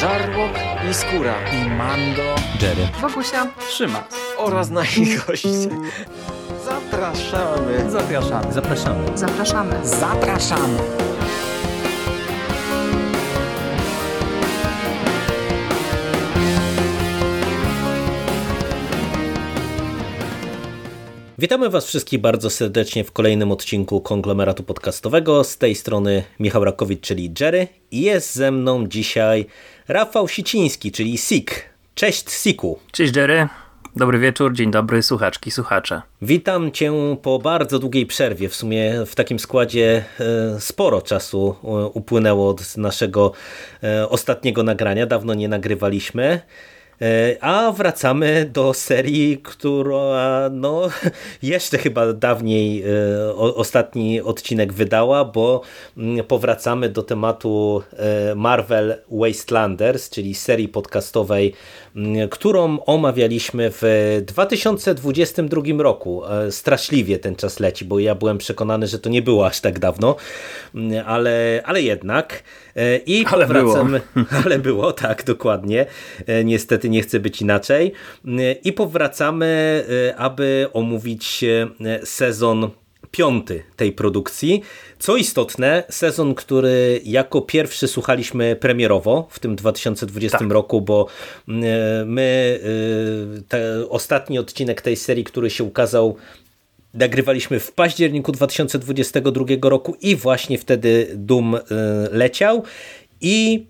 Żarłok i Skóra i Mando, Jerry, Wokusia, Szymas oraz nasi goście. Zapraszamy. Zapraszamy. zapraszamy. zapraszamy. Zapraszamy. Witamy Was wszystkich bardzo serdecznie w kolejnym odcinku konglomeratu podcastowego. Z tej strony Michał Rakowicz, czyli Jerry. I jest ze mną dzisiaj Rafał Siciński, czyli Sik. Cześć Siku. Cześć Jerry. Dobry wieczór, dzień dobry, słuchaczki, słuchacze. Witam Cię po bardzo długiej przerwie. W sumie w takim składzie e, sporo czasu e, upłynęło od naszego e, ostatniego nagrania. Dawno nie nagrywaliśmy. A wracamy do serii, która no, jeszcze chyba dawniej ostatni odcinek wydała, bo mm, powracamy do tematu Marvel Wastelanders, czyli serii podcastowej którą omawialiśmy w 2022 roku. E, straszliwie ten czas leci, bo ja byłem przekonany, że to nie było aż tak dawno, ale, ale jednak. E, I ale powracamy, było. ale było, tak, dokładnie. E, niestety nie chcę być inaczej. I powracamy, aby omówić sezon piąty tej produkcji. Co istotne, sezon, który jako pierwszy słuchaliśmy premierowo w tym 2020 tak. roku, bo mm, e, my e, ostatni odcinek tej serii, który się ukazał nagrywaliśmy w październiku 2022 roku i właśnie wtedy Doom e, leciał i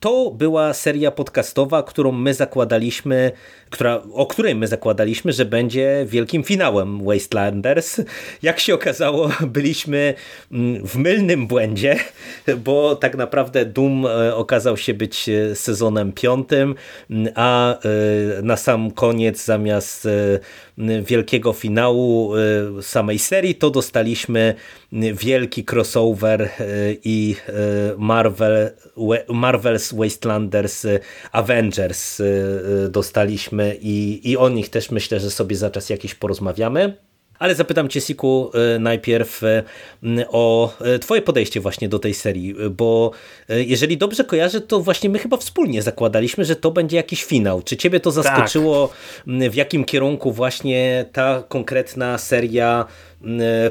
to była seria podcastowa, którą my zakładaliśmy, która, o której my zakładaliśmy, że będzie wielkim finałem Wastelanders. Jak się okazało, byliśmy mm, w mylnym błędzie, bo tak naprawdę Doom e, okazał się być e, sezonem piątym, a e, na sam koniec zamiast wielkiego finału samej serii, to dostaliśmy wielki crossover i Marvel, Marvel's Wastelanders Avengers dostaliśmy i, i o nich też myślę, że sobie za czas jakiś porozmawiamy. Ale zapytam Cię, Siku, e, najpierw e, o e, Twoje podejście właśnie do tej serii, bo jeżeli dobrze kojarzę, to właśnie my chyba wspólnie zakładaliśmy, że to będzie jakiś finał. Czy Ciebie to zaskoczyło, tak. w jakim kierunku właśnie ta konkretna seria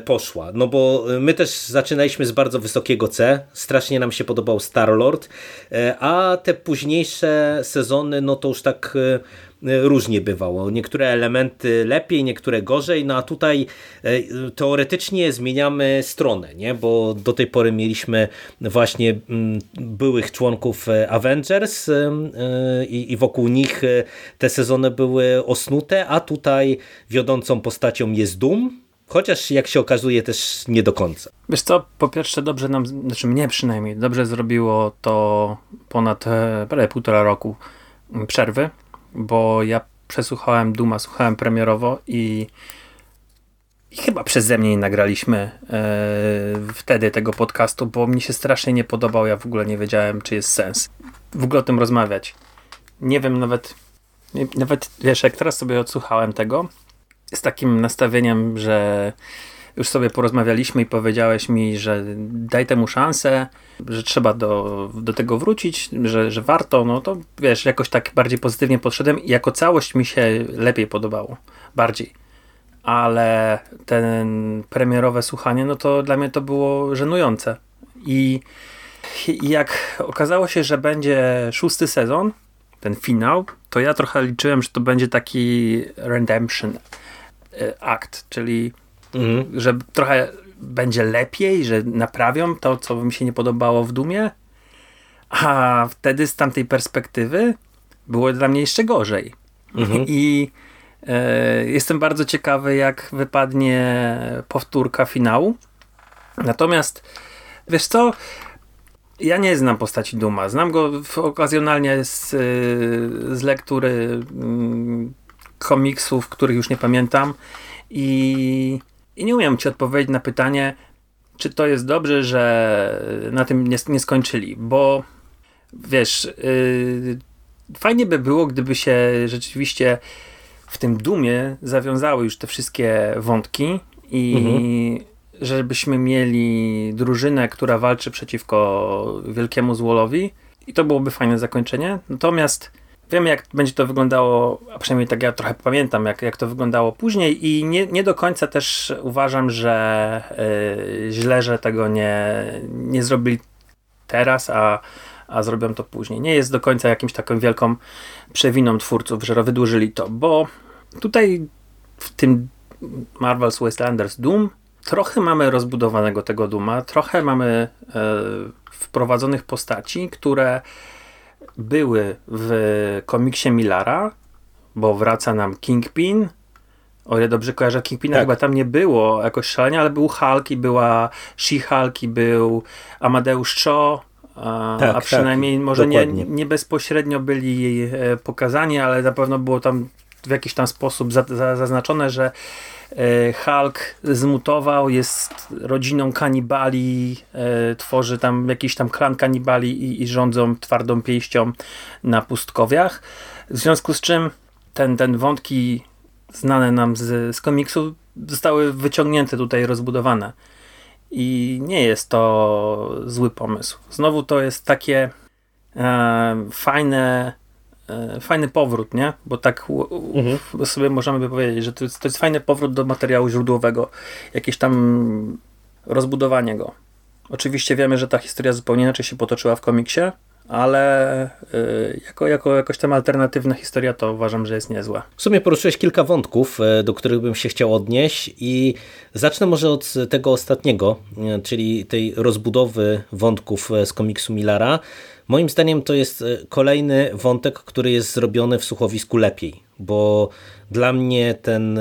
poszła. No bo my też zaczynaliśmy z bardzo wysokiego C, strasznie nam się podobał Star-Lord, a te późniejsze sezony, no to już tak różnie bywało. Niektóre elementy lepiej, niektóre gorzej, no a tutaj e, teoretycznie zmieniamy stronę, nie? bo do tej pory mieliśmy właśnie mm, byłych członków e, Avengers e, i wokół nich te sezony były osnute, a tutaj wiodącą postacią jest Doom, Chociaż jak się okazuje też nie do końca. Wiesz co, po pierwsze dobrze nam, znaczy mnie przynajmniej, dobrze zrobiło to ponad półtora roku przerwy, bo ja przesłuchałem Duma, słuchałem premierowo i, i chyba przeze mnie nie nagraliśmy e, wtedy tego podcastu, bo mi się strasznie nie podobał, ja w ogóle nie wiedziałem, czy jest sens w ogóle o tym rozmawiać. Nie wiem nawet, nie, nawet wiesz, jak teraz sobie odsłuchałem tego, z takim nastawieniem, że już sobie porozmawialiśmy i powiedziałeś mi, że daj temu szansę, że trzeba do, do tego wrócić, że, że warto, no to wiesz, jakoś tak bardziej pozytywnie podszedłem i jako całość mi się lepiej podobało. Bardziej. Ale ten premierowe słuchanie, no to dla mnie to było żenujące. I, jak okazało się, że będzie szósty sezon, ten finał, to ja trochę liczyłem, że to będzie taki redemption e, akt, czyli mhm. że trochę będzie lepiej, że naprawią to, co mi się nie podobało w Dumie, a wtedy z tamtej perspektywy było dla mnie jeszcze gorzej. Mhm. I e, jestem bardzo ciekawy, jak wypadnie powtórka finału. Natomiast wiesz co? Ja nie znam postaci Duma. Znam go okazjonalnie z, z lektury mm, komiksów, których już nie pamiętam. I i nie umiem ci odpowiedzieć na pytanie, czy to jest dobrze, że na tym nie, nie skończyli, bo wiesz, yy, fajnie by było, gdyby się rzeczywiście w tym dumie zawiązały już te wszystkie wątki i mhm. żebyśmy mieli drużynę, która walczy przeciwko wielkiemu złolowi i to byłoby fajne zakończenie. Natomiast wiemy, jak będzie to wyglądało, a przynajmniej tak ja trochę pamiętam, jak, jak to wyglądało później i nie, nie do końca też uważam, że yy, źle, że tego nie, nie zrobili teraz, a, a zrobią to później. Nie jest do końca jakimś taką wielką przewiną twórców, że wydłużyli to, bo tutaj w tym Marvel's Wastelanders Doom trochę mamy rozbudowanego tego Duma, trochę mamy e, wprowadzonych postaci, które były w komiksie Millara, bo wraca nam Kingpin. O ile dobrze kojarzę, Kingpina tak. chyba tam nie było jakoś szalenie, ale był Hulk i była She-Hulk i był Amadeusz Cho, a, tak, a przynajmniej tak, może nie, nie bezpośrednio byli e, pokazani, ale na pewno było tam w jakiś tam sposób za, za, zaznaczone, że Hulk zmutował, jest rodziną kanibali, e, tworzy tam jakiś tam klan kanibali i, i rządzą twardą pięścią na pustkowiach. W związku z czym ten, ten wątki znane nam z, z komiksu zostały wyciągnięte tutaj, rozbudowane. I nie jest to zły pomysł. Znowu to jest takie e, fajne E, fajny powrót, nie? Bo tak mhm. sobie możemy by powiedzieć, że to jest, to jest fajny powrót do materiału źródłowego, jakieś tam rozbudowanie go. Oczywiście wiemy, że ta historia zupełnie inaczej się potoczyła w komiksie, ale yy, jako, jako jakoś tam alternatywna historia to uważam, że jest niezła. W sumie poruszyłeś kilka wątków, e, do których bym się chciał odnieść i zacznę może od tego ostatniego, czyli tej rozbudowy wątków z komiksu Millara. Moim zdaniem to jest e, kolejny wątek, który jest zrobiony w słuchowisku lepiej, bo dla mnie ten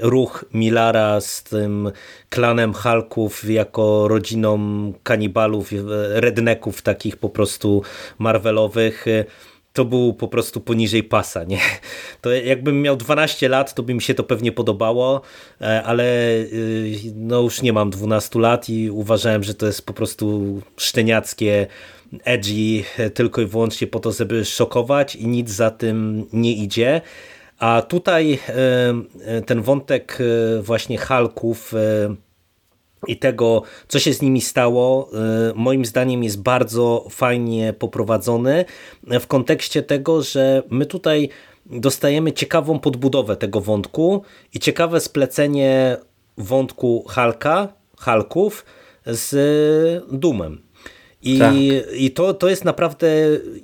ruch Milara z tym klanem Hulków jako rodziną kanibalów, e, redneków takich po prostu Marvelowych e, to był po prostu poniżej pasa. Nie? To jakbym miał 12 lat, to by mi się to pewnie podobało, ale no już nie mam 12 lat i uważałem, że to jest po prostu szczeniackie edgy tylko i wyłącznie po to, żeby szokować i nic za tym nie idzie. A tutaj e, e, ten wątek e, właśnie Halków i tego, co się z nimi stało, moim zdaniem jest bardzo fajnie poprowadzony w kontekście tego, że my tutaj dostajemy ciekawą podbudowę tego wątku i ciekawe splecenie wątku Halka, Halków z Dumem. I, tak. i to, to jest naprawdę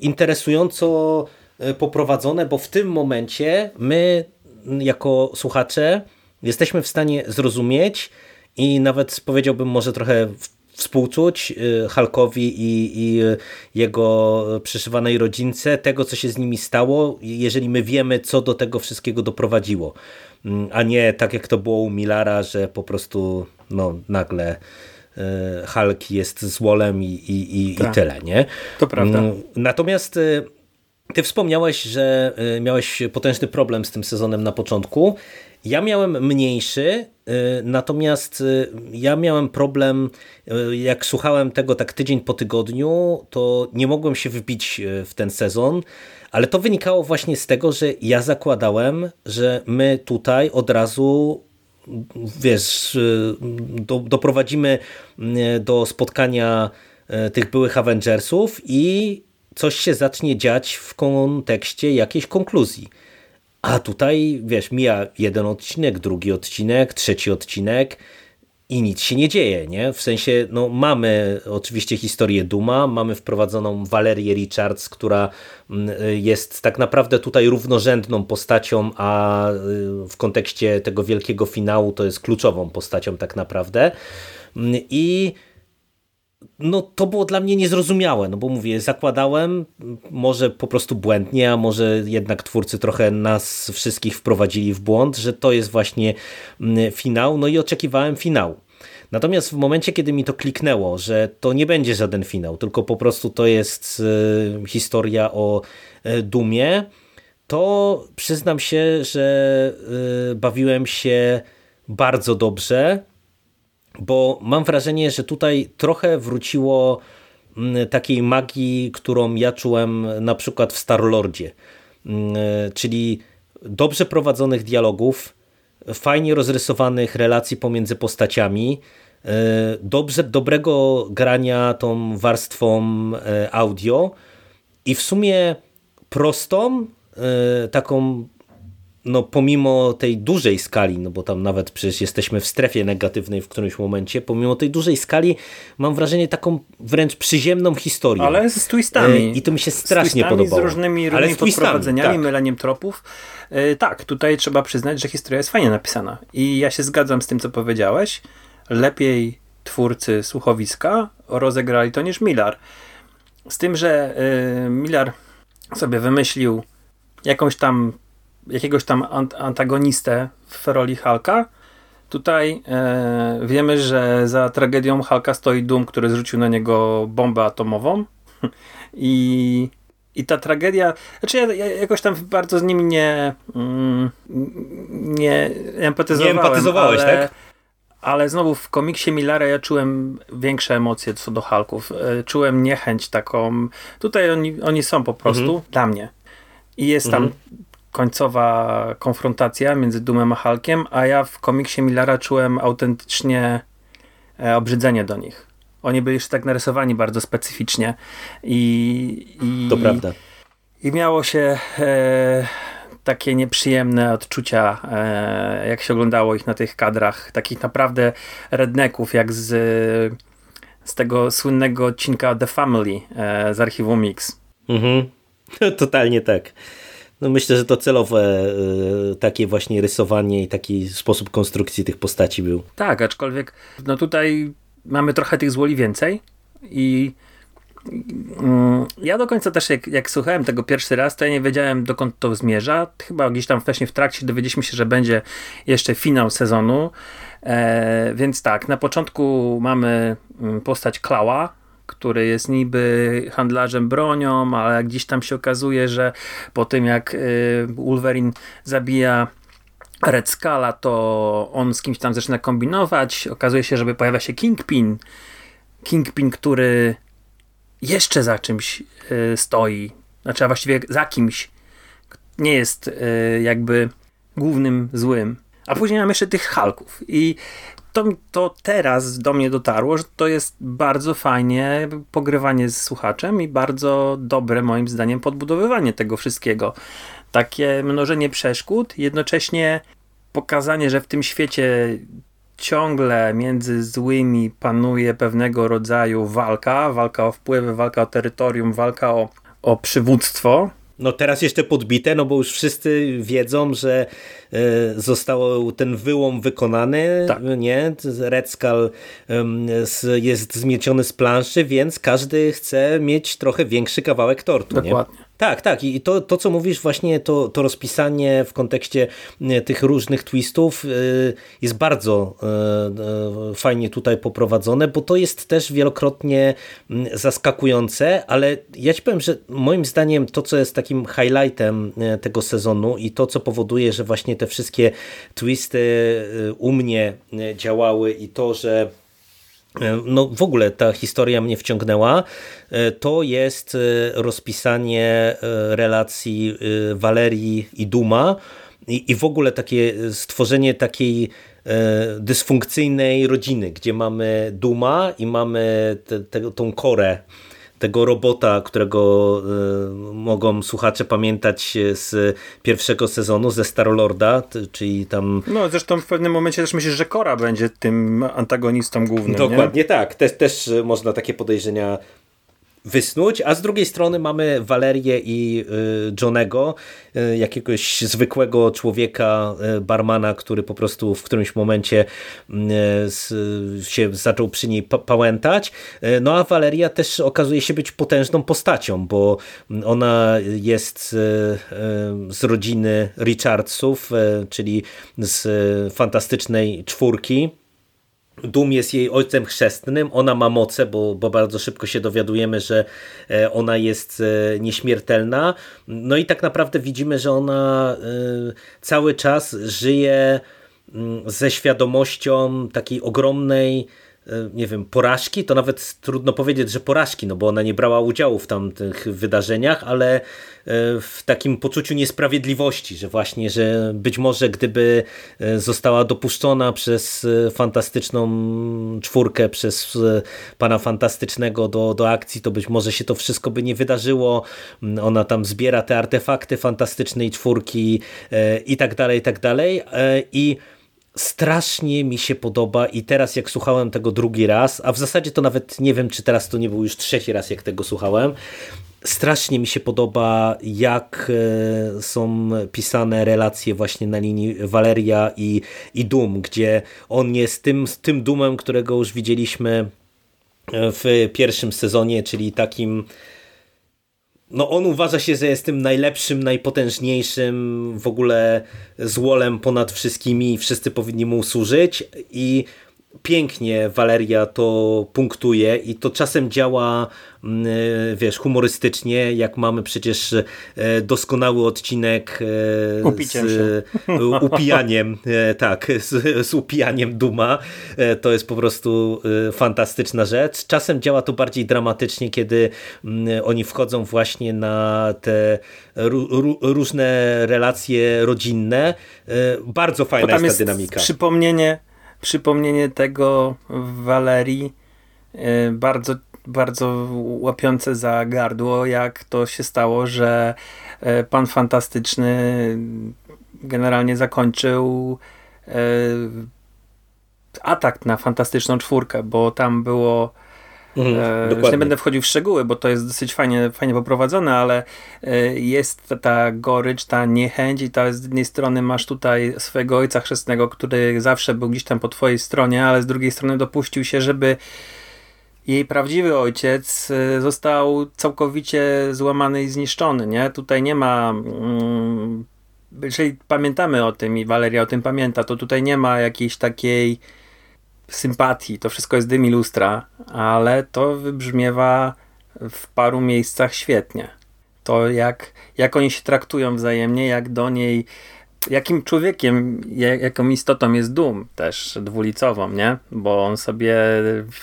interesująco e, poprowadzone, bo w tym momencie my jako słuchacze jesteśmy w stanie zrozumieć i nawet powiedziałbym może trochę współczuć e, Halkowi i, i jego przyszywanej rodzince, tego co się z nimi stało, jeżeli my wiemy co do tego wszystkiego doprowadziło. Mm, a nie tak jak to było u Milara, że po prostu no, nagle Hulk jest złolem i, i, i, tak. i tyle, nie? To prawda. Mm, natomiast e, ty wspomniałeś, że e, miałeś potężny problem z tym sezonem na początku. Ja miałem mniejszy, natomiast ja miałem problem, jak słuchałem tego tak tydzień po tygodniu, to nie mogłem się wbić w ten sezon, ale to wynikało właśnie z tego, że ja zakładałem, że my tutaj od razu wiesz, do, doprowadzimy mm, do spotkania e, tych byłych Avengersów i coś się zacznie dziać w kontekście jakiejś konkluzji. A tutaj, wiesz, mija jeden odcinek, drugi odcinek, trzeci odcinek i nic się nie dzieje, nie? W sensie, no mamy oczywiście historię Duma, mamy wprowadzoną Valerię Richards, która mm, jest tak naprawdę tutaj równorzędną postacią, a y, w kontekście tego wielkiego finału to jest kluczową postacią tak naprawdę. Mm, I no to było dla mnie niezrozumiałe, no bo mówię, zakładałem, może po prostu błędnie, a może jednak twórcy trochę nas wszystkich wprowadzili w błąd, że to jest właśnie mm, finał, no i oczekiwałem finału. Natomiast w momencie, kiedy mi to kliknęło, że to nie będzie żaden finał, tylko po prostu to jest e, historia o e, dumie, to przyznam się, że e, bawiłem się bardzo dobrze, bo mam wrażenie, że tutaj trochę wróciło mm, takiej magii, którą ja czułem na przykład w Starlordzie, mm, czyli dobrze prowadzonych dialogów, fajnie rozrysowanych relacji pomiędzy postaciami, e, dobrze, dobrego grania tą warstwą e, audio i w sumie prostą, taką no pomimo tej dużej skali, no bo tam nawet przecież jesteśmy w strefie negatywnej w którymś momencie, pomimo tej dużej skali mam wrażenie taką wręcz przyziemną historię. Ale z twistami. I to mi się strasznie z podobało. z różnymi, różnymi z podprowadzeniami, tak. myleniem tropów. Yy, tak, tutaj trzeba przyznać, że historia jest fajnie napisana. I ja się zgadzam z tym, co powiedziałeś. Lepiej twórcy słuchowiska rozegrali to niż Millar. Z tym, że yy, Millar sobie wymyślił jakąś tam jakiegoś tam antagonistę w roli Hulka. Tutaj e, wiemy, że za tragedią Hulka stoi Doom, który zrzucił na niego bombę atomową. I, i ta tragedia, znaczy ja, ja jakoś tam bardzo z nimi nie mm, nie empatyzowałem. Nie empatyzowałeś, ale, tak? Ale znowu w komiksie Millara ja czułem większe emocje co do Hulków. E, czułem niechęć taką. Tutaj oni, oni są po prostu mhm. dla mnie. I jest tam mhm końcowa konfrontacja między Dumem a Hulkiem, a ja w komiksie Millara czułem autentycznie e, obrzydzenie do nich. Oni byli już tak narysowani bardzo specyficznie i, i to prawda. I miało się e, takie nieprzyjemne odczucia, e, jak się oglądało ich na tych kadrach, takich naprawdę redneków, jak z, z tego słynnego odcinka The Family e, z archiwum Mix. Mhm. Totalnie tak. No myślę, że to celowe y, takie właśnie rysowanie i taki sposób konstrukcji tych postaci był. Tak, aczkolwiek no tutaj mamy trochę tych złoli więcej i mm, ja do końca też jak, jak słuchałem tego pierwszy raz, to ja nie wiedziałem dokąd to zmierza. Chyba gdzieś tam wcześniej w trakcie dowiedzieliśmy się, że będzie jeszcze finał sezonu. E, więc tak, na początku mamy mm, postać Klała, który jest niby handlarzem bronią, ale gdzieś tam się okazuje, że po tym jak y, Wolverine zabija Red Scala, to on z kimś tam zaczyna kombinować. Okazuje się, że pojawia się Kingpin. Kingpin, który jeszcze za czymś y, stoi. Znaczy, a właściwie za kimś. Nie jest y, jakby głównym złym. A później mamy jeszcze tych Hulków. I to, to teraz do mnie dotarło, że to jest bardzo fajnie pogrywanie z słuchaczem i bardzo dobre moim zdaniem podbudowywanie tego wszystkiego. Takie mnożenie przeszkód, jednocześnie pokazanie, że w tym świecie ciągle między złymi panuje pewnego rodzaju walka, walka o wpływy, walka o terytorium, walka o, o przywództwo. No teraz jeszcze podbite, no bo już wszyscy wiedzą, że E, został ten wyłom wykonany, tak. nie? Red Skull jest zmieciony z planszy, więc każdy chce mieć trochę większy kawałek tortu. Dokładnie. Nie? Tak, tak. I to, to co mówisz właśnie, to, to rozpisanie w kontekście tych różnych twistów y, jest bardzo y, fajnie tutaj poprowadzone, bo to jest też wielokrotnie zaskakujące, ale ja ci powiem, że moim zdaniem to, co jest takim highlightem tego sezonu i to, co powoduje, że właśnie te wszystkie twisty u mnie działały i to, że no w ogóle ta historia mnie wciągnęła, to jest rozpisanie relacji Walerii i Duma. I, i w ogóle takie stworzenie takiej dysfunkcyjnej rodziny, gdzie mamy Duma i mamy te, tą korę tego robota, którego y, mogą słuchacze pamiętać z pierwszego sezonu, ze Starlorda, czyli tam... No zresztą w pewnym momencie też myślisz, że Kora będzie tym antagonistą głównym, Dokładnie nie? tak. Też, też można takie podejrzenia wysnuć, a z drugiej strony mamy Walerię i y, Johnego, y, jakiegoś zwykłego człowieka, y, barmana, który po prostu w którymś momencie się zaczął przy niej pałętać. No a Waleria też okazuje się być potężną postacią, bo ona jest z rodziny Richardsów, czyli z fantastycznej czwórki, Dum jest jej ojcem chrzestnym, ona ma moce, bo, bo bardzo szybko się dowiadujemy, że e, ona jest e, nieśmiertelna. No i tak naprawdę widzimy, że ona e, cały czas żyje mm, ze świadomością takiej ogromnej nie wiem, porażki, to nawet trudno powiedzieć, że porażki, no bo ona nie brała udziału w tamtych wydarzeniach, ale e, w takim poczuciu niesprawiedliwości, że właśnie, że być może gdyby e, została dopuszczona przez fantastyczną czwórkę, przez pana fantastycznego do, do akcji, to być może się to wszystko by nie wydarzyło. Ona tam zbiera te artefakty fantastycznej czwórki i tak dalej, i tak dalej. I strasznie mi się podoba i teraz jak słuchałem tego drugi raz, a w zasadzie to nawet nie wiem, czy teraz to nie był już trzeci raz, jak tego słuchałem, strasznie mi się podoba, jak e, są pisane relacje właśnie na linii Valeria i, i Doom, gdzie on jest tym, tym Doomem, którego już widzieliśmy e, w pierwszym sezonie, czyli takim no on uważa się, że jest tym najlepszym, najpotężniejszym w ogóle złolem ponad wszystkimi. I wszyscy powinni mu służyć i pięknie Valeria to punktuje i to czasem działa Mm, e, wiesz, humorystycznie, jak mamy przecież e, doskonały odcinek e, z upijaniem, tak, z, z upijaniem Duma. To jest po prostu fantastyczna rzecz. Czasem działa to bardziej dramatycznie, kiedy mm, oni wchodzą właśnie na te różne relacje rodzinne. Bardzo fajna jest ta jest dynamika. Przypomnienie, przypomnienie tego w Walerii bardzo bardzo łapiące za gardło, jak to się stało, że e, pan fantastyczny generalnie zakończył e, atak na fantastyczną czwórkę, bo tam było Mhm, e, nie będę wchodził w szczegóły, bo to jest dosyć fajnie, fajnie poprowadzone, ale jest ta, ta gorycz, ta niechęć i ta z jednej strony masz tutaj swojego ojca chrzestnego, który zawsze był gdzieś tam po twojej stronie, ale z drugiej strony dopuścił się, żeby jej prawdziwy ojciec y, został całkowicie złamany i zniszczony, nie? Tutaj nie ma mm, jeżeli pamiętamy o tym i Waleria o tym pamięta, to tutaj nie ma jakiejś takiej sympatii, to wszystko jest dym i lustra, ale to wybrzmiewa w paru miejscach świetnie. To jak, jak oni się traktują wzajemnie, jak do niej jakim człowiekiem, jaką istotą jest Dum też dwulicową, nie? Bo on sobie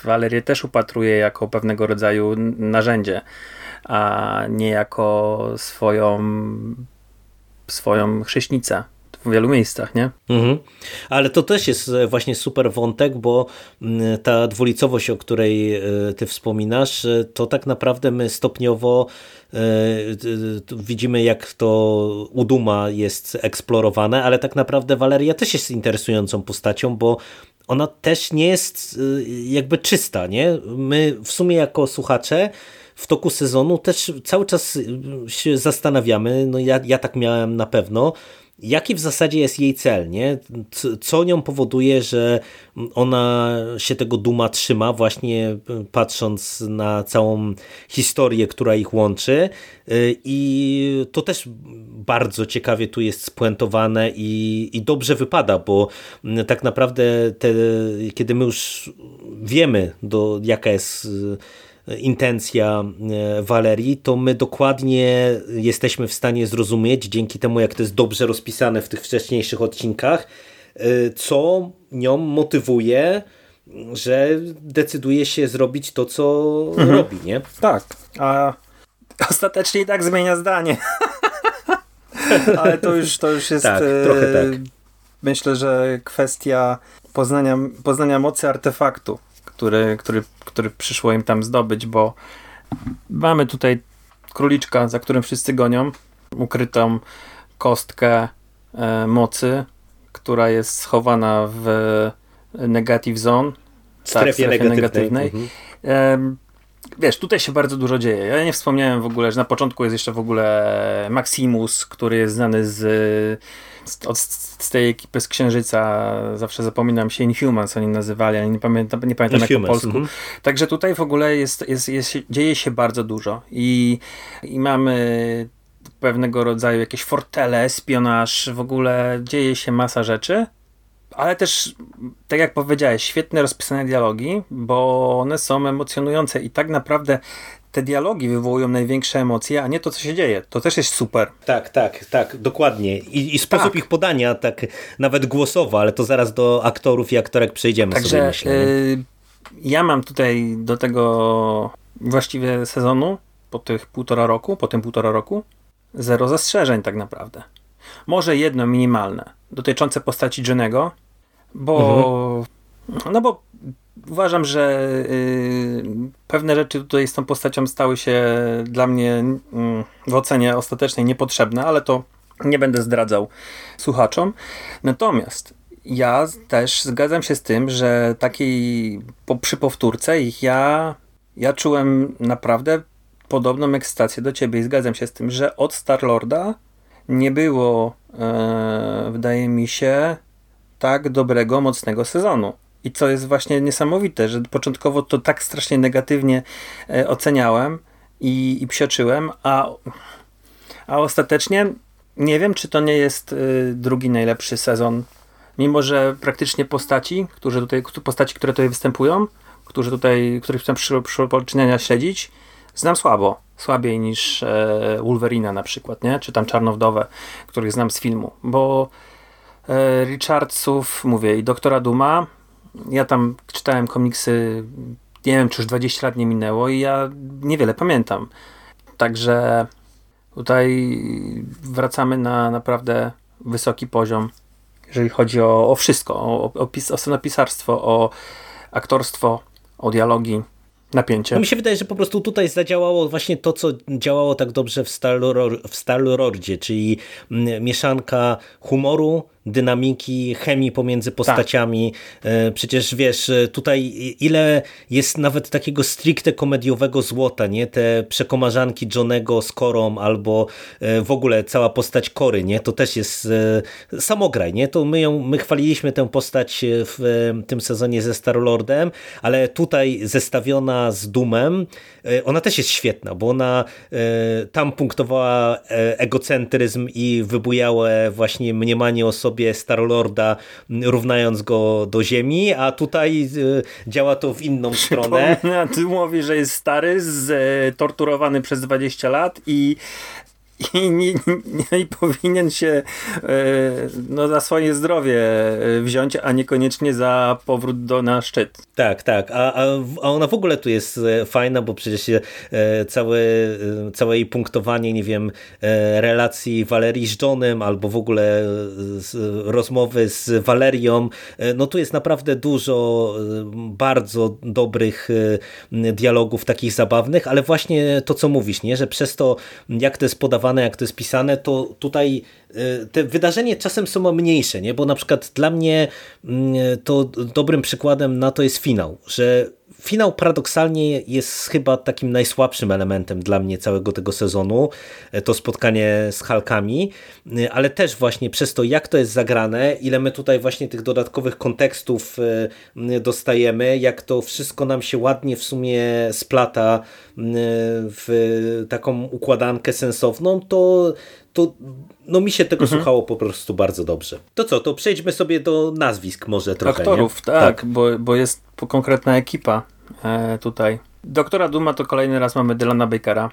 Walerię też upatruje jako pewnego rodzaju narzędzie, a nie jako swoją swoją chrześnicę w wielu miejscach, nie? Mhm. Ale to też jest e, właśnie super wątek, bo mm, ta dwulicowość, o której e, ty wspominasz, e, to tak naprawdę my stopniowo widzimy jak to u Duma jest eksplorowane, ale tak naprawdę Valeria też jest interesującą postacią, bo ona też nie jest jakby czysta, nie? My w sumie jako słuchacze w toku sezonu też cały czas się zastanawiamy, no ja, ja tak miałem na pewno, jaki w zasadzie jest jej cel, nie? Co nią powoduje, że ona się tego duma trzyma, właśnie patrząc na całą historię, która ich łączy. Y, I to też bardzo ciekawie tu jest spuentowane i, i dobrze wypada, bo tak naprawdę te, kiedy my już wiemy, do, jaka jest intencja e, Walerii, to my dokładnie jesteśmy w stanie zrozumieć, dzięki temu jak to jest dobrze rozpisane w tych wcześniejszych odcinkach, e, co nią motywuje, że decyduje się zrobić to, co mhm. robi, nie? Tak, a ostatecznie i tak zmienia zdanie. Ale to już, to już jest... Tak, trochę tak. E, myślę, że kwestia poznania, poznania mocy artefaktu który, który, który przyszło im tam zdobyć, bo mamy tutaj króliczka, za którym wszyscy gonią, ukrytą kostkę e, mocy, która jest schowana w negative zone, w strefie, tak, strefie negatywnej. negatywnej. Mhm. E, wiesz, tutaj się bardzo dużo dzieje. Ja nie wspomniałem w ogóle, że na początku jest jeszcze w ogóle Maximus, który jest znany z od, z tej ekipy z Księżyca zawsze zapominam się Inhumans oni nazywali, ale nie pamiętam, nie pamiętam jak po polsku. Mm -hmm. Także tutaj w ogóle jest, jest, jest, dzieje się bardzo dużo i, i mamy pewnego rodzaju jakieś fortele, spionaż, w ogóle dzieje się masa rzeczy, ale też, tak jak powiedziałeś, świetne rozpisane dialogi, bo one są emocjonujące i tak naprawdę te dialogi wywołują największe emocje, a nie to, co się dzieje. To też jest super. Tak, tak, tak, dokładnie. I, i sposób tak. ich podania, tak nawet głosowo, ale to zaraz do aktorów i aktorek przejdziemy Także, sobie, myślę. Yy, ja mam tutaj do tego właściwie sezonu, po tych półtora roku, po tym półtora roku, zero zastrzeżeń tak naprawdę. Może jedno minimalne, dotyczące postaci Johnego, bo mhm. no bo uważam, że y, pewne rzeczy tutaj z tą postacią stały się dla mnie y, w ocenie ostatecznej niepotrzebne, ale to nie będę zdradzał słuchaczom. Natomiast ja też zgadzam się z tym, że takiej po, przy powtórce ich ja, ja czułem naprawdę podobną ekscytację do ciebie i zgadzam się z tym, że od Star-Lorda nie było, e, wydaje mi się, tak dobrego, mocnego sezonu. I co jest właśnie niesamowite, że początkowo to tak strasznie negatywnie e, oceniałem i, i psioczyłem, a, a ostatecznie nie wiem, czy to nie jest e, drugi najlepszy sezon. Mimo, że praktycznie postaci, którzy tutaj, postaci, które tutaj występują, którzy tutaj, których chcę przy, przy śledzić, znam słabo. Słabiej niż e, Wolverina na przykład, nie? Czy tam Czarnowdowę, których znam z filmu. Bo e, Richardsów, mówię, i Doktora Duma, ja tam czytałem komiksy, nie wiem, czy już 20 lat nie minęło i ja niewiele pamiętam. Także tutaj wracamy na naprawdę wysoki poziom, jeżeli chodzi o, o wszystko, o, o, o scenopisarstwo, o aktorstwo, o dialogi, napięcie. No mi się wydaje, że po prostu tutaj zadziałało właśnie to, co działało tak dobrze w Star-Lordzie, czyli mm, mieszanka humoru, dynamiki, chemii pomiędzy postaciami. Tak. Przecież wiesz, e, tutaj ile jest nawet takiego stricte komediowego złota, nie? Te przekomarzanki Johnego z Korą albo e, w ogóle cała postać Kory, nie? To też jest samograj, nie? To my, ją, my chwaliliśmy tę postać w tym sezonie ze Star-Lordem, ale tutaj zestawiona z Dumem, ona też jest świetna, bo ona tam punktowała egocentryzm i wybujałe właśnie mniemanie o sobie Starlorda, równając go do ziemi, a tutaj y, działa to w inną stronę. Ty mówi, że jest stary, z, e, torturowany przez 20 lat i i, nie, nie, i powinien się e, no, za swoje zdrowie e, wziąć, a niekoniecznie za powrót do, na szczyt. Tak, tak. A, a, a ona w ogóle tu jest e, fajna, bo przecież całe, całe jej punktowanie, nie wiem, relacji Walerii z Johnem albo w ogóle rozmowy z Walerią, no tu jest naprawdę dużo bardzo dobrych dialogów takich zabawnych, ale właśnie to, co mówisz, nie, że przez to, jak to jest podawane jak to jest pisane, to tutaj e, te wydarzenia czasem są mniejsze, nie? bo na przykład dla mnie mm, to dobrym przykładem na to jest finał, że finał paradoksalnie jest chyba takim najsłabszym elementem dla mnie całego tego sezonu, e, to spotkanie z Halkami, e, ale też właśnie przez to, jak to jest zagrane, ile my tutaj właśnie tych dodatkowych kontekstów dostajemy, jak to wszystko nam się ładnie w sumie splata w taką układankę sensowną, to, to no mi się tego mhm. słuchało po prostu bardzo dobrze. To co, to przejdźmy sobie do nazwisk może trochę. Aktorów, tak, tak, Bo, bo jest konkretna ekipa e, tutaj. Doktora Duma to kolejny raz mamy Dylana Bakera.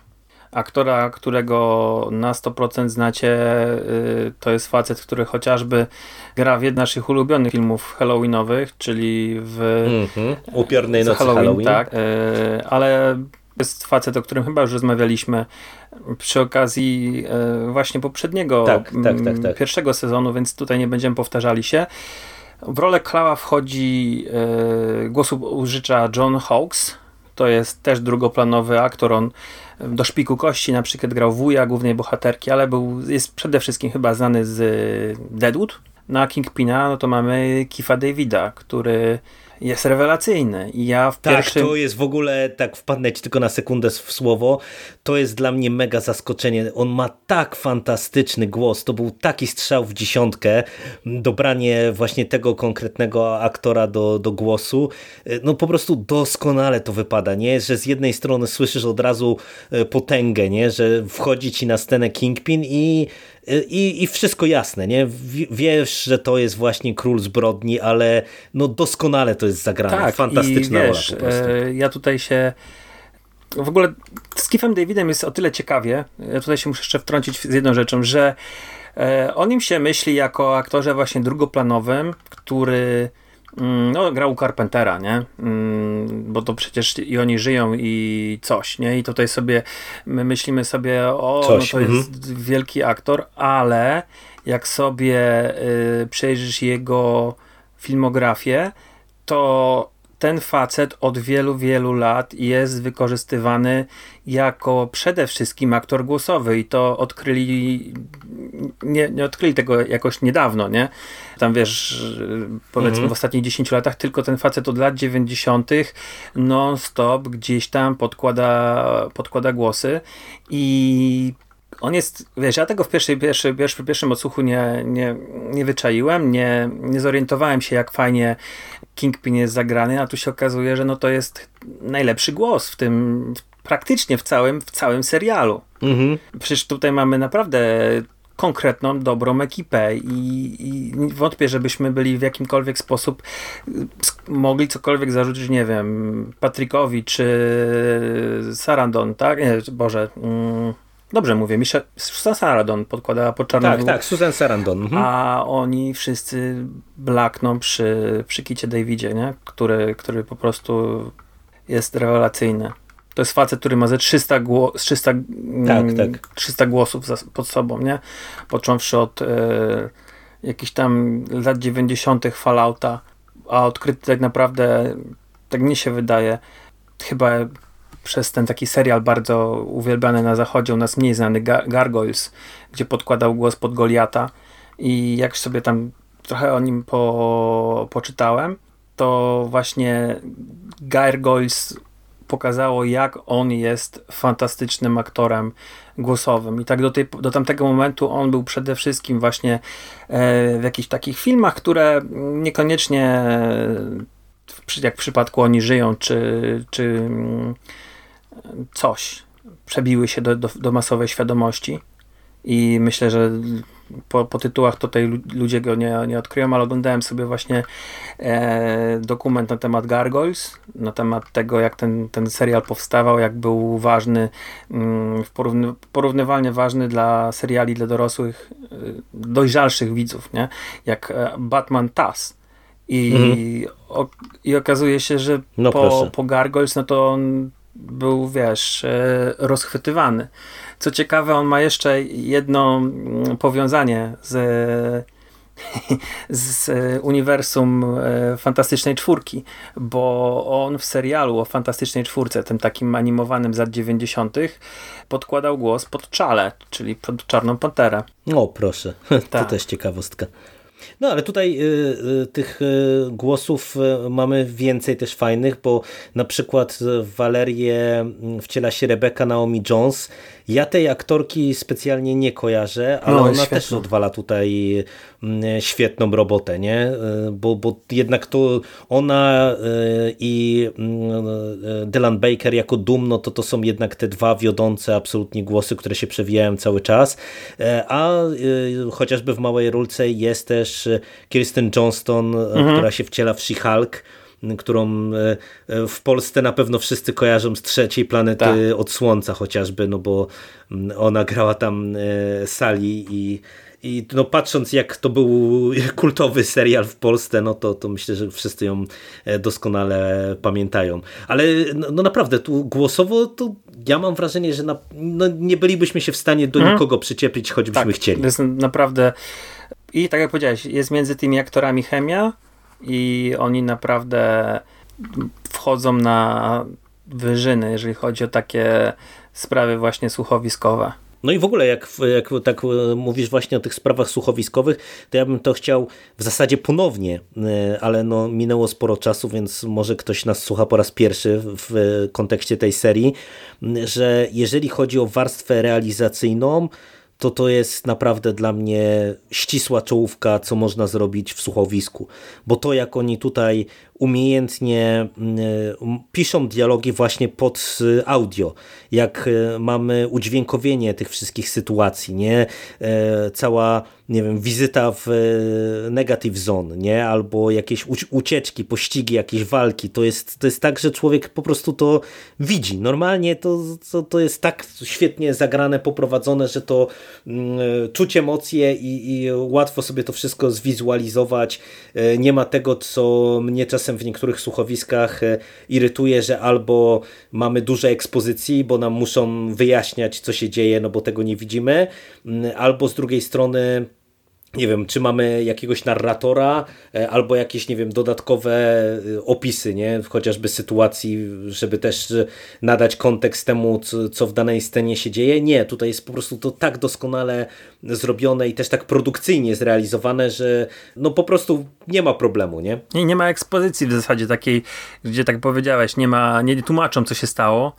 Aktora, którego na 100% znacie, y, to jest facet, który chociażby gra w jednym z naszych ulubionych filmów halloweenowych, czyli w -hmm. Upiornej nocy Halloween. Halloween. Tak, y, ale jest facet, o którym chyba już rozmawialiśmy przy okazji e, właśnie poprzedniego, tak, tak, tak, tak, pierwszego sezonu, więc tutaj nie będziemy powtarzali się. W rolę Klała wchodzi e, głosu użycza John Hawkes. To jest też drugoplanowy aktor. On do Szpiku Kości na przykład grał wuja głównej bohaterki, ale był, jest przede wszystkim chyba znany z Deadwood. Na Kingpina no to mamy Kifa Davida, który jest rewelacyjny. I ja w tak, pierwszym... to jest w ogóle, tak wpadnę ci tylko na sekundę w słowo, to jest dla mnie mega zaskoczenie. On ma tak fantastyczny głos, to był taki strzał w dziesiątkę, dobranie właśnie tego konkretnego aktora do, do głosu, no po prostu doskonale to wypada, nie? Że z jednej strony słyszysz od razu e, potęgę, nie? Że wchodzi ci na scenę Kingpin i i, i wszystko jasne, nie? Wiesz, że to jest właśnie król zbrodni, ale no doskonale to jest zagrane. Tak, Fantastyczna i wiesz, rola po prostu. E, ja tutaj się w ogóle z Kifem Davidem jest o tyle ciekawie, ja tutaj się muszę jeszcze wtrącić z jedną rzeczą, że e, o nim się myśli jako aktorze właśnie drugoplanowym, który no, grał Carpentera, nie? Mm, bo to przecież i oni żyją i coś, nie? I tutaj sobie my myślimy sobie, o, coś. no to jest mhm. wielki aktor, ale jak sobie y, przejrzysz jego filmografię, to ten facet od wielu, wielu lat jest wykorzystywany jako przede wszystkim aktor głosowy i to odkryli, nie, nie odkryli tego jakoś niedawno, nie? Tam wiesz, powiedzmy mhm. w ostatnich 10 latach tylko ten facet od lat 90. non-stop gdzieś tam podkłada, podkłada głosy i on jest, wiesz, ja tego w pierwszej, pierwszy, pierwszy, pierwszym odsłuchu nie, nie, nie wyczaiłem, nie, nie zorientowałem się, jak fajnie Kingpin jest zagrany, a tu się okazuje, że no to jest najlepszy głos w tym, praktycznie w całym, w całym serialu. Mhm. Przecież tutaj mamy naprawdę konkretną, dobrą ekipę i, i, wątpię, żebyśmy byli w jakimkolwiek sposób mogli cokolwiek zarzucić, nie wiem, Patrykowi czy Sarandon, tak? Nie, Boże... Mm Dobrze mówię, Misha, Susan Sarandon podkładała po czarną Tak, tak, Susan Sarandon. Mhm. A oni wszyscy blakną przy, przy Kicie Davidzie, nie? Który, który po prostu jest rewelacyjny. To jest facet, który ma ze 300, gło 300, tak, tak. 300 głosów za, pod sobą, nie? Począwszy od e, jakichś tam lat 90. Fallouta, a odkryty tak naprawdę, tak mi się wydaje, chyba przez ten taki serial bardzo uwielbiany na zachodzie, u nas mniej znany Gargoyles, gdzie podkładał głos pod Goliata i jak sobie tam trochę o nim po, poczytałem, to właśnie Gargoyles pokazało, jak on jest fantastycznym aktorem głosowym. I tak do, tej, do tamtego momentu on był przede wszystkim właśnie e, w jakichś takich filmach, które niekoniecznie jak w przypadku Oni żyją, czy, czy mm, coś przebiły się do, do, do masowej świadomości i myślę, że po, po tytułach tutaj ludzie go nie, nie odkryją, ale oglądałem sobie właśnie e, dokument na temat Gargoyles, na temat tego, jak ten, ten serial powstawał, jak był ważny, mm, porówny, porównywalnie ważny dla seriali dla dorosłych, e, dojrzalszych widzów, nie? jak e, Batman Taz. I, mhm. o, I okazuje się, że no po, po Gargoyles, no to on był, wiesz, e, rozchwytywany. Co ciekawe, on ma jeszcze jedno mm, powiązanie z z uniwersum e, Fantastycznej Czwórki, bo on w serialu o Fantastycznej Czwórce, tym takim animowanym z lat 90., podkładał głos pod Czale, czyli pod Czarną Panterę. O, proszę, to tak. też ciekawostka. No ale tutaj y, y, tych y, głosów y, mamy więcej też fajnych, bo na przykład Walerię mm, wciela się Rebecca Naomi Jones, ja tej aktorki specjalnie nie kojarzę, ale no, ona też odwala tutaj mm, świetną robotę, nie? E, bo, bo jednak to ona e, i mm, e, Dylan Baker jako Dumno to to są jednak te dwa wiodące absolutnie głosy, które się przewijają cały czas, a chociażby w małej rulce jest też Kirsten Johnston, mhm. która się wciela w She-Hulk, którą e, e, w Polsce na pewno wszyscy kojarzą z trzeciej planety tak. od Słońca chociażby, no bo mm, ona grała tam e, Sali i i no patrząc jak to był kultowy serial w Polsce, no to, to myślę, że wszyscy ją doskonale pamiętają. Ale no, no naprawdę, tu głosowo to ja mam wrażenie, że na, no, nie bylibyśmy się w stanie do hmm. nikogo przyczepić, choćbyśmy tak, chcieli. To jest naprawdę i tak jak powiedziałeś, jest między tymi aktorami chemia, i oni naprawdę wchodzą na wyżyny, jeżeli chodzi o takie sprawy właśnie słuchowiskowe. No i w ogóle jak, jak tak e, mówisz właśnie o tych sprawach słuchowiskowych, to ja bym to chciał w zasadzie ponownie, e, ale no minęło sporo czasu, więc może ktoś nas słucha po raz pierwszy w kontekście tej serii, że jeżeli chodzi o warstwę realizacyjną, to to jest naprawdę dla mnie ścisła czołówka, co można zrobić w słuchowisku. Bo to, jak oni tutaj umiejętnie mm, piszą dialogi właśnie pod y, audio, jak y, mamy udźwiękowienie tych wszystkich sytuacji, nie? E, cała nie wiem, wizyta w e, negative zone, nie? Albo jakieś ucieczki, pościgi, jakieś walki. To jest, to jest tak, że człowiek po prostu to widzi. Normalnie to, to, to jest tak świetnie zagrane, poprowadzone, że to mm, czuć emocje i, i łatwo sobie to wszystko zwizualizować. E, nie ma tego, co mnie czasem w niektórych słuchowiskach e, irytuje, że albo mamy duże ekspozycji, bo nam muszą wyjaśniać, co się dzieje, no bo tego nie widzimy, albo z drugiej strony nie wiem, czy mamy jakiegoś narratora, e, albo jakieś, nie wiem, dodatkowe e, opisy, nie? Chociażby sytuacji, żeby też nadać kontekst temu, co, w danej scenie się dzieje. Nie, tutaj jest po prostu to tak doskonale zrobione i też tak produkcyjnie zrealizowane, że no po prostu nie ma problemu, nie? Nie, nie ma ekspozycji w zasadzie takiej, gdzie tak powiedziałeś, nie ma, nie tłumaczą, co się stało,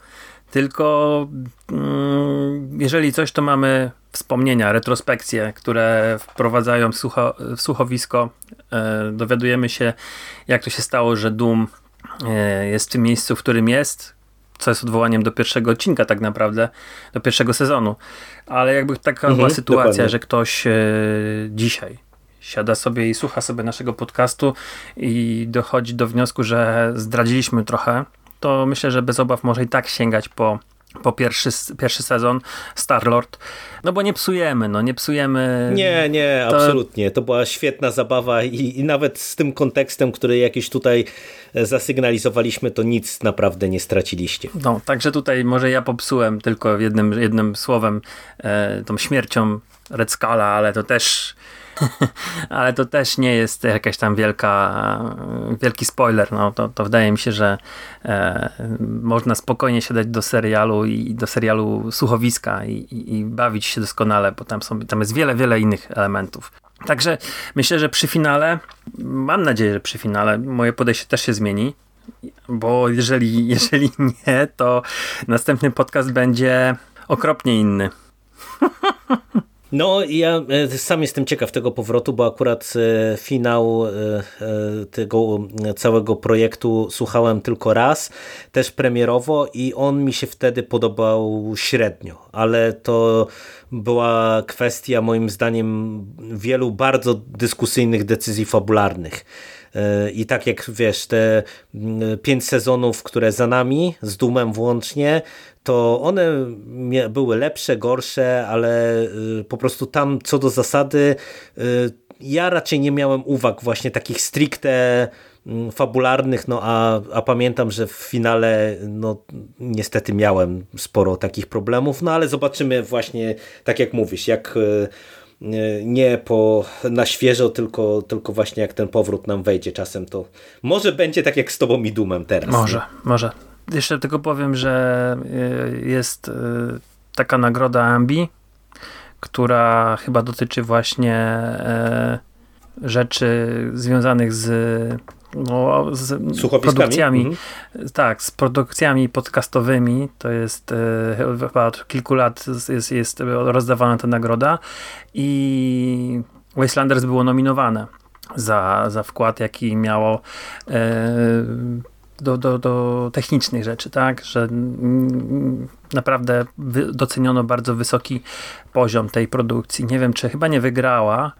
tylko mm, jeżeli coś, to mamy wspomnienia, retrospekcje, które wprowadzają słucho, w słuchowisko. E, dowiadujemy się, jak to się stało, że Doom e, jest w tym miejscu, w którym jest, co jest odwołaniem do pierwszego odcinka tak naprawdę, do pierwszego sezonu. Ale jakby taka mhm, była sytuacja, dokładnie. że ktoś e, dzisiaj siada sobie i słucha sobie naszego podcastu i dochodzi do wniosku, że zdradziliśmy trochę, to myślę, że bez obaw może i tak sięgać po po pierwszy, pierwszy sezon Star-Lord, no bo nie psujemy, no nie psujemy. Nie, nie, to... absolutnie. To była świetna zabawa i, i nawet z tym kontekstem, który jakiś tutaj e, zasygnalizowaliśmy, to nic naprawdę nie straciliście. No, także tutaj może ja popsułem tylko jednym, jednym słowem e, tą śmiercią Red Scala, ale to też ale to też nie jest jakaś tam wielka, wielki spoiler. No, to, to wydaje mi się, że e, można spokojnie siadać do serialu i do serialu słuchowiska i, i, i, bawić się doskonale, bo tam, są, tam jest wiele, wiele innych elementów. Także myślę, że przy finale, mam nadzieję, że przy finale moje podejście też się zmieni, bo jeżeli, jeżeli nie, to następny podcast będzie okropnie inny. No, ja e, sam jestem ciekaw tego powrotu, bo akurat e, finał e, tego całego projektu słuchałem tylko raz, też premierowo i on mi się wtedy podobał średnio, ale to była kwestia moim zdaniem wielu bardzo dyskusyjnych decyzji fabularnych. I tak jak wiesz, te pięć sezonów, które za nami, z Dumem włącznie, to one były lepsze, gorsze, ale y, po prostu tam co do zasady y, ja raczej nie miałem uwag właśnie takich stricte mm, fabularnych, no a, a pamiętam, że w finale no niestety miałem sporo takich problemów, no ale zobaczymy właśnie, tak jak mówisz, jak y, nie po, na świeżo, tylko, tylko właśnie jak ten powrót nam wejdzie czasem, to może będzie tak jak z tobą i Dumem teraz. Może, nie? może jeszcze tylko powiem, że y, jest y, taka nagroda Ambi, która chyba dotyczy właśnie y, rzeczy związanych z, no, z produkcjami. Mhm. Tak, z produkcjami podcastowymi. To jest chyba od kilku lat jest, jest rozdawana ta nagroda i Wastelanders było nominowane za, za wkład, jaki miało do, do, do technicznych rzeczy, tak, że naprawdę doceniono bardzo wysoki poziom tej produkcji. Nie wiem, czy chyba nie wygrała,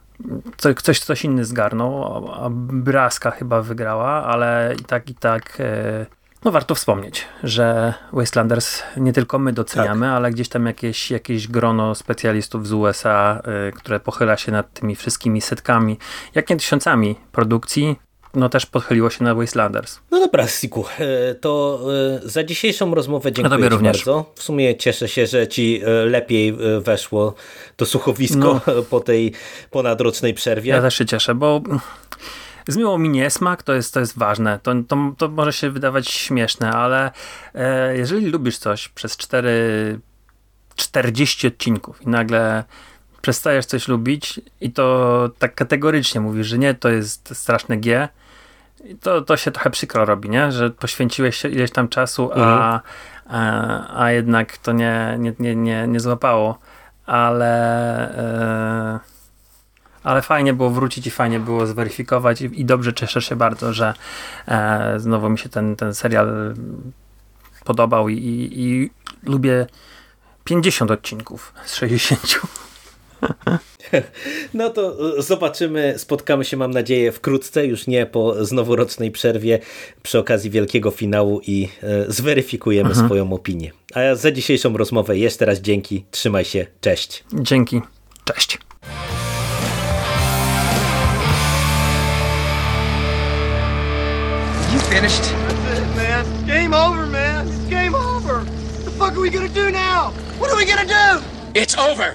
Co, coś, coś inny zgarnął, Braska chyba wygrała, ale i tak, i tak e, no warto wspomnieć, że Wastelanders nie tylko my doceniamy, tak. ale gdzieś tam jakieś, jakieś grono specjalistów z USA, y, które pochyla się nad tymi wszystkimi setkami, jak nie tysiącami produkcji, no też pochyliło się na Wastelanders. No dobra, Siku, e, to e, za dzisiejszą rozmowę dziękuję no również. bardzo. W sumie cieszę się, że ci e, lepiej weszło to słuchowisko no. po tej ponadrocznej przerwie. Ja też się cieszę, bo zmiło mi niesmak, to jest, to jest ważne. To, to, to może się wydawać śmieszne, ale e, jeżeli lubisz coś przez 4, 40 odcinków i nagle przestajesz coś lubić i to tak kategorycznie mówisz, że nie, to jest straszne G, to, to się trochę przykro robi, nie? że poświęciłeś się ileś tam czasu, a, mhm. a, a, jednak to nie, nie, nie, nie, nie złapało. Ale, e, ale fajnie było wrócić i fajnie było zweryfikować i, i dobrze cieszę się bardzo, że e, znowu mi się ten, ten serial podobał i, i, i lubię 50 odcinków z 60. No to e, zobaczymy, spotkamy się mam nadzieję wkrótce, już nie po znoworocznej przerwie przy okazji wielkiego finału i e, zweryfikujemy Mhm. swoją opinię. A ja za dzisiejszą rozmowę jeszcze raz dzięki, trzymaj się, cześć. Dzięki. Cześć. You finished? That's it, man. Game over, man. It's game over. What the fuck are we gonna do now? What are we gonna do? It's over.